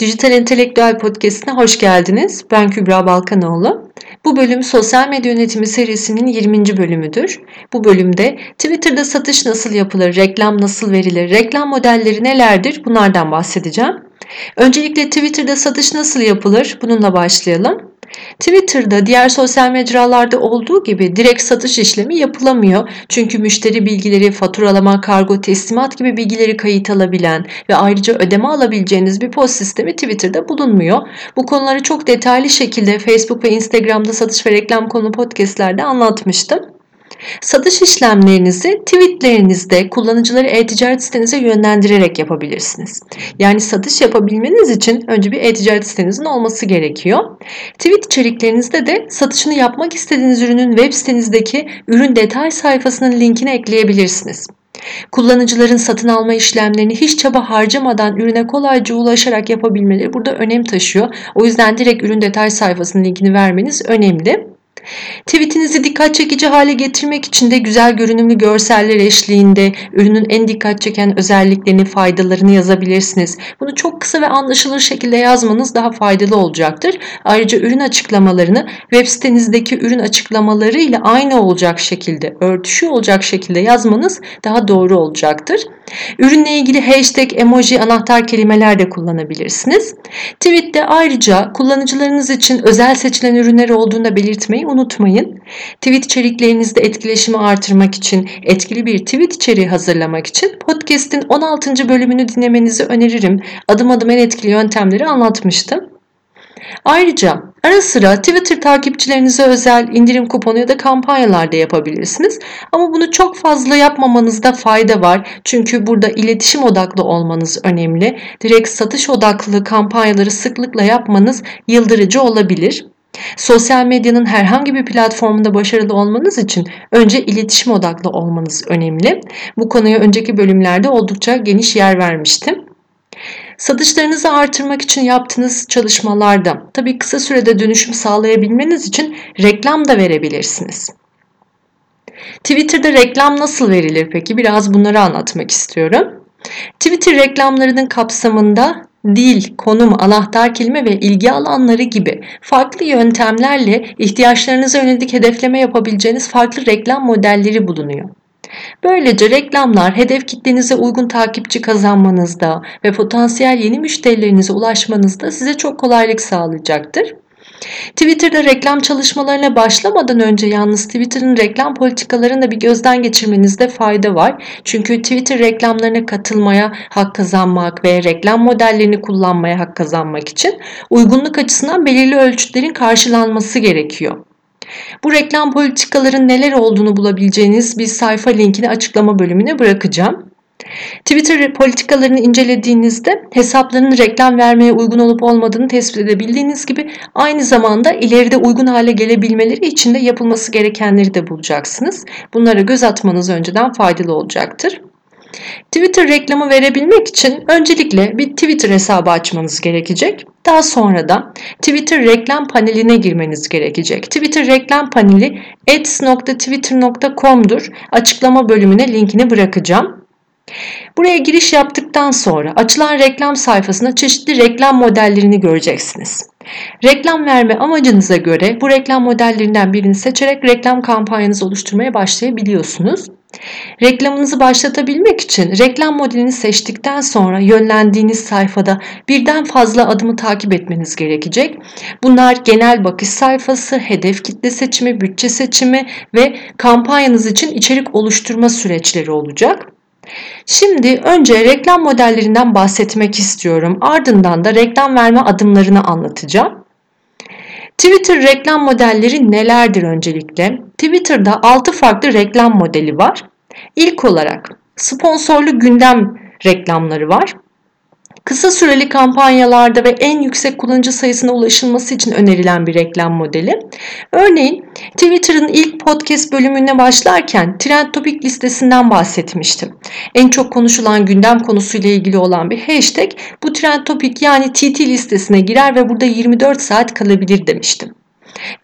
Dijital Entelektüel Podcast'ine hoş geldiniz. Ben Kübra Balkanoğlu. Bu bölüm sosyal medya yönetimi serisinin 20. bölümüdür. Bu bölümde Twitter'da satış nasıl yapılır, reklam nasıl verilir, reklam modelleri nelerdir bunlardan bahsedeceğim. Öncelikle Twitter'da satış nasıl yapılır bununla başlayalım. Twitter'da diğer sosyal mecralarda olduğu gibi direkt satış işlemi yapılamıyor. Çünkü müşteri bilgileri, faturalama, kargo, teslimat gibi bilgileri kayıt alabilen ve ayrıca ödeme alabileceğiniz bir post sistemi Twitter'da bulunmuyor. Bu konuları çok detaylı şekilde Facebook ve Instagram'da satış ve reklam konu podcastlerde anlatmıştım. Satış işlemlerinizi tweetlerinizde kullanıcıları e-ticaret sitenize yönlendirerek yapabilirsiniz. Yani satış yapabilmeniz için önce bir e-ticaret sitenizin olması gerekiyor. Tweet içeriklerinizde de satışını yapmak istediğiniz ürünün web sitenizdeki ürün detay sayfasının linkini ekleyebilirsiniz. Kullanıcıların satın alma işlemlerini hiç çaba harcamadan ürüne kolayca ulaşarak yapabilmeleri burada önem taşıyor. O yüzden direkt ürün detay sayfasının linkini vermeniz önemli. Tweetinizi dikkat çekici hale getirmek için de güzel görünümlü görseller eşliğinde ürünün en dikkat çeken özelliklerini, faydalarını yazabilirsiniz. Bunu çok kısa ve anlaşılır şekilde yazmanız daha faydalı olacaktır. Ayrıca ürün açıklamalarını web sitenizdeki ürün açıklamaları ile aynı olacak şekilde, örtüşü olacak şekilde yazmanız daha doğru olacaktır. Ürünle ilgili hashtag, emoji, anahtar kelimeler de kullanabilirsiniz. Tweette ayrıca kullanıcılarınız için özel seçilen ürünler olduğunu belirtmeyi unutmayın. Tweet içeriklerinizde etkileşimi artırmak için, etkili bir tweet içeriği hazırlamak için podcast'in 16. bölümünü dinlemenizi öneririm. Adım adım en etkili yöntemleri anlatmıştım. Ayrıca ara sıra Twitter takipçilerinize özel indirim kuponu ya da kampanyalar da yapabilirsiniz. Ama bunu çok fazla yapmamanızda fayda var. Çünkü burada iletişim odaklı olmanız önemli. Direkt satış odaklı kampanyaları sıklıkla yapmanız yıldırıcı olabilir. Sosyal medyanın herhangi bir platformunda başarılı olmanız için önce iletişim odaklı olmanız önemli. Bu konuya önceki bölümlerde oldukça geniş yer vermiştim. Satışlarınızı artırmak için yaptığınız çalışmalarda tabii kısa sürede dönüşüm sağlayabilmeniz için reklam da verebilirsiniz. Twitter'da reklam nasıl verilir peki? Biraz bunları anlatmak istiyorum. Twitter reklamlarının kapsamında dil, konum, anahtar kelime ve ilgi alanları gibi farklı yöntemlerle ihtiyaçlarınıza yönelik hedefleme yapabileceğiniz farklı reklam modelleri bulunuyor. Böylece reklamlar hedef kitlenize uygun takipçi kazanmanızda ve potansiyel yeni müşterilerinize ulaşmanızda size çok kolaylık sağlayacaktır. Twitter'da reklam çalışmalarına başlamadan önce yalnız Twitter'ın reklam politikalarını da bir gözden geçirmenizde fayda var. Çünkü Twitter reklamlarına katılmaya hak kazanmak ve reklam modellerini kullanmaya hak kazanmak için uygunluk açısından belirli ölçütlerin karşılanması gerekiyor. Bu reklam politikaların neler olduğunu bulabileceğiniz bir sayfa linkini açıklama bölümüne bırakacağım. Twitter politikalarını incelediğinizde hesaplarının reklam vermeye uygun olup olmadığını tespit edebildiğiniz gibi aynı zamanda ileride uygun hale gelebilmeleri için de yapılması gerekenleri de bulacaksınız. Bunlara göz atmanız önceden faydalı olacaktır. Twitter reklamı verebilmek için öncelikle bir Twitter hesabı açmanız gerekecek. Daha sonra da Twitter reklam paneline girmeniz gerekecek. Twitter reklam paneli ads.twitter.com'dur. Açıklama bölümüne linkini bırakacağım. Buraya giriş yaptıktan sonra açılan reklam sayfasında çeşitli reklam modellerini göreceksiniz. Reklam verme amacınıza göre bu reklam modellerinden birini seçerek reklam kampanyanızı oluşturmaya başlayabiliyorsunuz. Reklamınızı başlatabilmek için reklam modelini seçtikten sonra yönlendiğiniz sayfada birden fazla adımı takip etmeniz gerekecek. Bunlar genel bakış sayfası, hedef kitle seçimi, bütçe seçimi ve kampanyanız için içerik oluşturma süreçleri olacak. Şimdi önce reklam modellerinden bahsetmek istiyorum. Ardından da reklam verme adımlarını anlatacağım. Twitter reklam modelleri nelerdir öncelikle? Twitter'da 6 farklı reklam modeli var. İlk olarak sponsorlu gündem reklamları var. Kısa süreli kampanyalarda ve en yüksek kullanıcı sayısına ulaşılması için önerilen bir reklam modeli. Örneğin Twitter'ın ilk podcast bölümüne başlarken Trend Topic listesinden bahsetmiştim. En çok konuşulan gündem konusuyla ilgili olan bir hashtag bu Trend Topic yani TT listesine girer ve burada 24 saat kalabilir demiştim.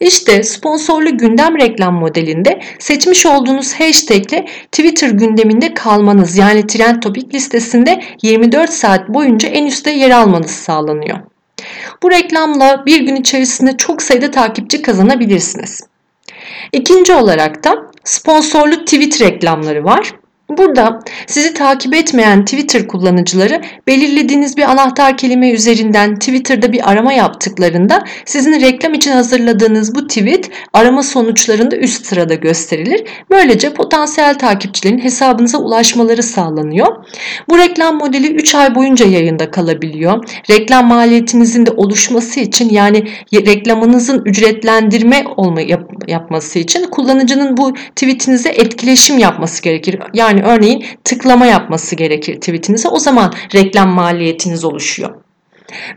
İşte sponsorlu gündem reklam modelinde seçmiş olduğunuz hashtag ile Twitter gündeminde kalmanız yani trend topik listesinde 24 saat boyunca en üstte yer almanız sağlanıyor. Bu reklamla bir gün içerisinde çok sayıda takipçi kazanabilirsiniz. İkinci olarak da sponsorlu tweet reklamları var. Burada sizi takip etmeyen Twitter kullanıcıları belirlediğiniz bir anahtar kelime üzerinden Twitter'da bir arama yaptıklarında sizin reklam için hazırladığınız bu tweet arama sonuçlarında üst sırada gösterilir. Böylece potansiyel takipçilerin hesabınıza ulaşmaları sağlanıyor. Bu reklam modeli 3 ay boyunca yayında kalabiliyor. Reklam maliyetinizin de oluşması için yani reklamınızın ücretlendirme olma, yap, yapması için kullanıcının bu tweetinize etkileşim yapması gerekir. Yani örneğin tıklama yapması gerekir tweetinize. O zaman reklam maliyetiniz oluşuyor.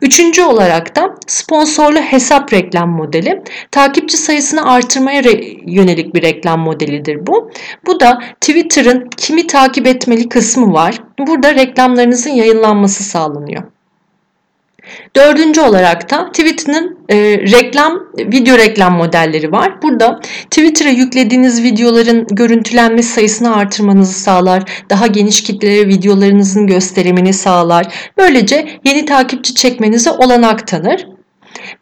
Üçüncü olarak da sponsorlu hesap reklam modeli. Takipçi sayısını artırmaya yönelik bir reklam modelidir bu. Bu da Twitter'ın kimi takip etmeli kısmı var. Burada reklamlarınızın yayınlanması sağlanıyor. Dördüncü olarak da Twitter'ın e, reklam, video reklam modelleri var. Burada Twitter'a yüklediğiniz videoların görüntülenme sayısını artırmanızı sağlar. Daha geniş kitlelere videolarınızın gösterimini sağlar. Böylece yeni takipçi çekmenize olanak tanır.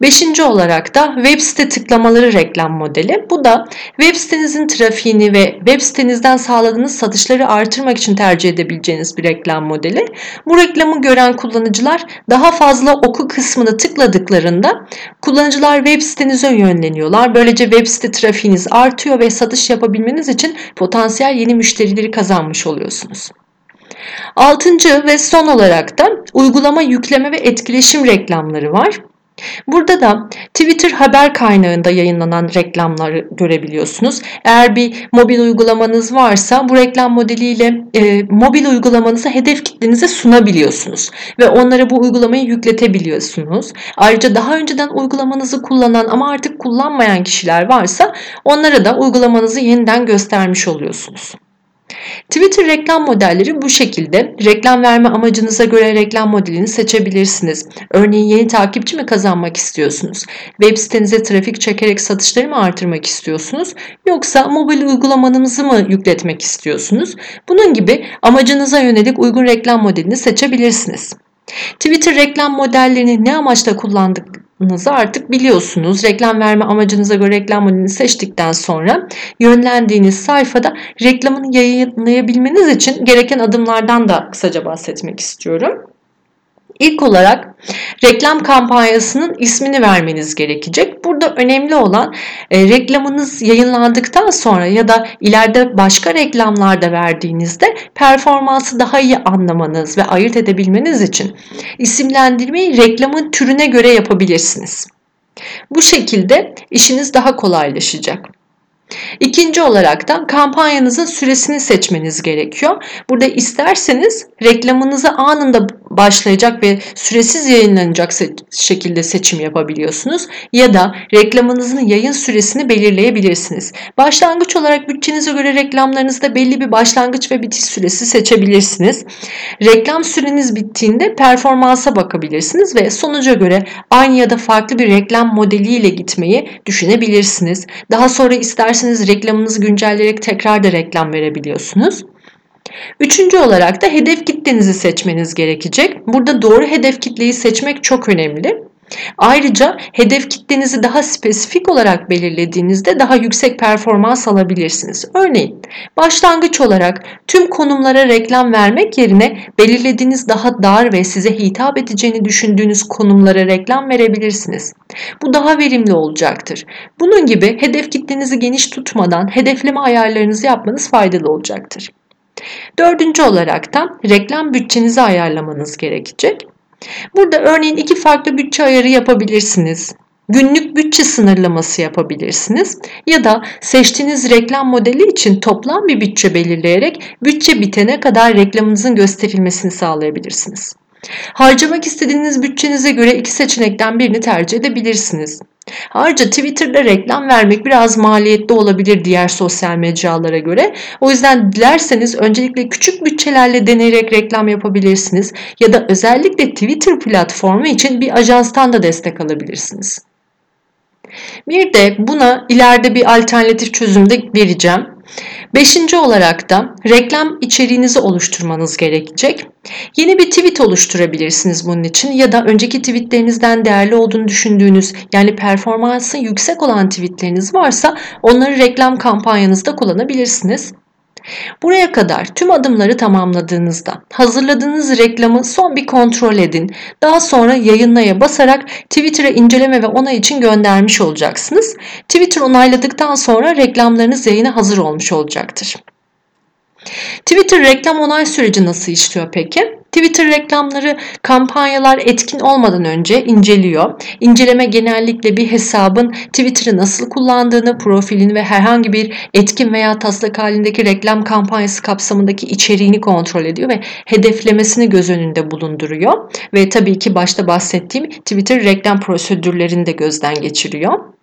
Beşinci olarak da web site tıklamaları reklam modeli. Bu da web sitenizin trafiğini ve web sitenizden sağladığınız satışları artırmak için tercih edebileceğiniz bir reklam modeli. Bu reklamı gören kullanıcılar daha fazla oku kısmını tıkladıklarında kullanıcılar web sitenize yönleniyorlar. Böylece web site trafiğiniz artıyor ve satış yapabilmeniz için potansiyel yeni müşterileri kazanmış oluyorsunuz. Altıncı ve son olarak da uygulama yükleme ve etkileşim reklamları var. Burada da Twitter haber kaynağında yayınlanan reklamları görebiliyorsunuz. Eğer bir mobil uygulamanız varsa bu reklam modeliyle e, mobil uygulamanızı hedef kitlenize sunabiliyorsunuz ve onlara bu uygulamayı yükletebiliyorsunuz. Ayrıca daha önceden uygulamanızı kullanan ama artık kullanmayan kişiler varsa onlara da uygulamanızı yeniden göstermiş oluyorsunuz. Twitter reklam modelleri bu şekilde. Reklam verme amacınıza göre reklam modelini seçebilirsiniz. Örneğin yeni takipçi mi kazanmak istiyorsunuz? Web sitenize trafik çekerek satışları mı artırmak istiyorsunuz? Yoksa mobil uygulamanızı mı yükletmek istiyorsunuz? Bunun gibi amacınıza yönelik uygun reklam modelini seçebilirsiniz. Twitter reklam modellerini ne amaçla kullandık yaptığınızı artık biliyorsunuz. Reklam verme amacınıza göre reklam modelini seçtikten sonra yönlendiğiniz sayfada reklamını yayınlayabilmeniz için gereken adımlardan da kısaca bahsetmek istiyorum. İlk olarak reklam kampanyasının ismini vermeniz gerekecek. Burada önemli olan e, reklamınız yayınlandıktan sonra ya da ileride başka reklamlarda verdiğinizde performansı daha iyi anlamanız ve ayırt edebilmeniz için isimlendirmeyi reklamın türüne göre yapabilirsiniz. Bu şekilde işiniz daha kolaylaşacak. İkinci olarak da kampanyanızın süresini seçmeniz gerekiyor. Burada isterseniz reklamınızı anında başlayacak ve süresiz yayınlanacak şekilde seçim yapabiliyorsunuz. Ya da reklamınızın yayın süresini belirleyebilirsiniz. Başlangıç olarak bütçenize göre reklamlarınızda belli bir başlangıç ve bitiş süresi seçebilirsiniz. Reklam süreniz bittiğinde performansa bakabilirsiniz ve sonuca göre aynı ya da farklı bir reklam modeliyle gitmeyi düşünebilirsiniz. Daha sonra isterseniz reklamınızı güncelleyerek tekrar da reklam verebiliyorsunuz. Üçüncü olarak da hedef kitlenizi seçmeniz gerekecek. Burada doğru hedef kitleyi seçmek çok önemli. Ayrıca hedef kitlenizi daha spesifik olarak belirlediğinizde daha yüksek performans alabilirsiniz. Örneğin başlangıç olarak tüm konumlara reklam vermek yerine belirlediğiniz daha dar ve size hitap edeceğini düşündüğünüz konumlara reklam verebilirsiniz. Bu daha verimli olacaktır. Bunun gibi hedef kitlenizi geniş tutmadan hedefleme ayarlarınızı yapmanız faydalı olacaktır. Dördüncü olarak da reklam bütçenizi ayarlamanız gerekecek. Burada örneğin iki farklı bütçe ayarı yapabilirsiniz. Günlük bütçe sınırlaması yapabilirsiniz ya da seçtiğiniz reklam modeli için toplam bir bütçe belirleyerek bütçe bitene kadar reklamınızın gösterilmesini sağlayabilirsiniz. Harcamak istediğiniz bütçenize göre iki seçenekten birini tercih edebilirsiniz. Ayrıca Twitter'da reklam vermek biraz maliyetli olabilir diğer sosyal mecralara göre. O yüzden dilerseniz öncelikle küçük bütçelerle deneyerek reklam yapabilirsiniz ya da özellikle Twitter platformu için bir ajanstan da destek alabilirsiniz. Bir de buna ileride bir alternatif çözüm de vereceğim. Beşinci olarak da reklam içeriğinizi oluşturmanız gerekecek. Yeni bir tweet oluşturabilirsiniz bunun için ya da önceki tweetlerinizden değerli olduğunu düşündüğünüz yani performansı yüksek olan tweetleriniz varsa onları reklam kampanyanızda kullanabilirsiniz. Buraya kadar tüm adımları tamamladığınızda hazırladığınız reklamı son bir kontrol edin. Daha sonra yayınlaya basarak Twitter'a inceleme ve onay için göndermiş olacaksınız. Twitter onayladıktan sonra reklamlarınız yayına hazır olmuş olacaktır. Twitter reklam onay süreci nasıl işliyor peki? Twitter reklamları kampanyalar etkin olmadan önce inceliyor. İnceleme genellikle bir hesabın Twitter'ı nasıl kullandığını, profilini ve herhangi bir etkin veya taslak halindeki reklam kampanyası kapsamındaki içeriğini kontrol ediyor ve hedeflemesini göz önünde bulunduruyor. Ve tabii ki başta bahsettiğim Twitter reklam prosedürlerini de gözden geçiriyor.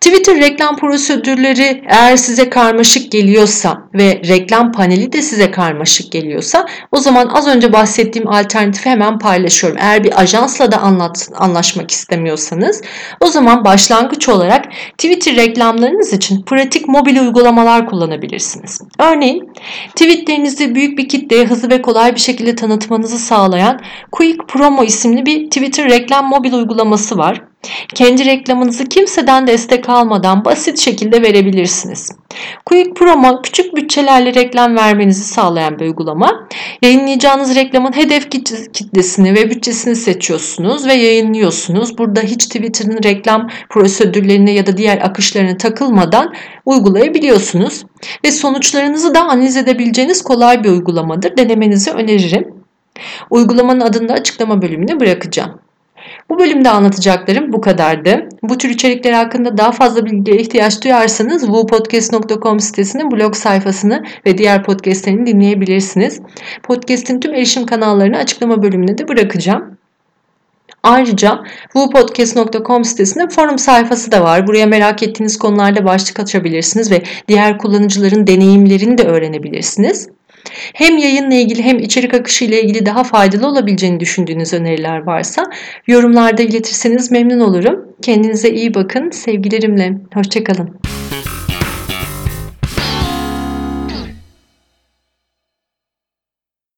Twitter reklam prosedürleri eğer size karmaşık geliyorsa ve reklam paneli de size karmaşık geliyorsa o zaman az önce bahsettiğim alternatifi hemen paylaşıyorum. Eğer bir ajansla da anlat, anlaşmak istemiyorsanız o zaman başlangıç olarak Twitter reklamlarınız için pratik mobil uygulamalar kullanabilirsiniz. Örneğin tweetlerinizi büyük bir kitleye hızlı ve kolay bir şekilde tanıtmanızı sağlayan Quick Promo isimli bir Twitter reklam mobil uygulaması var. Kendi reklamınızı kimseden destek almadan basit şekilde verebilirsiniz. Quick Promo küçük bütçelerle reklam vermenizi sağlayan bir uygulama. Yayınlayacağınız reklamın hedef kitlesini ve bütçesini seçiyorsunuz ve yayınlıyorsunuz. Burada hiç Twitter'ın reklam prosedürlerine ya da diğer akışlarına takılmadan uygulayabiliyorsunuz. Ve sonuçlarınızı da analiz edebileceğiniz kolay bir uygulamadır. Denemenizi öneririm. Uygulamanın adını da açıklama bölümüne bırakacağım. Bu bölümde anlatacaklarım bu kadardı. Bu tür içerikler hakkında daha fazla bilgiye ihtiyaç duyarsanız wupodcast.com sitesinin blog sayfasını ve diğer podcastlerini dinleyebilirsiniz. Podcast'in tüm erişim kanallarını açıklama bölümüne de bırakacağım. Ayrıca wupodcast.com sitesinde forum sayfası da var. Buraya merak ettiğiniz konularda başlık açabilirsiniz ve diğer kullanıcıların deneyimlerini de öğrenebilirsiniz. Hem yayınla ilgili hem içerik akışı ile ilgili daha faydalı olabileceğini düşündüğünüz öneriler varsa yorumlarda iletirseniz memnun olurum. Kendinize iyi bakın. Sevgilerimle. Hoşçakalın.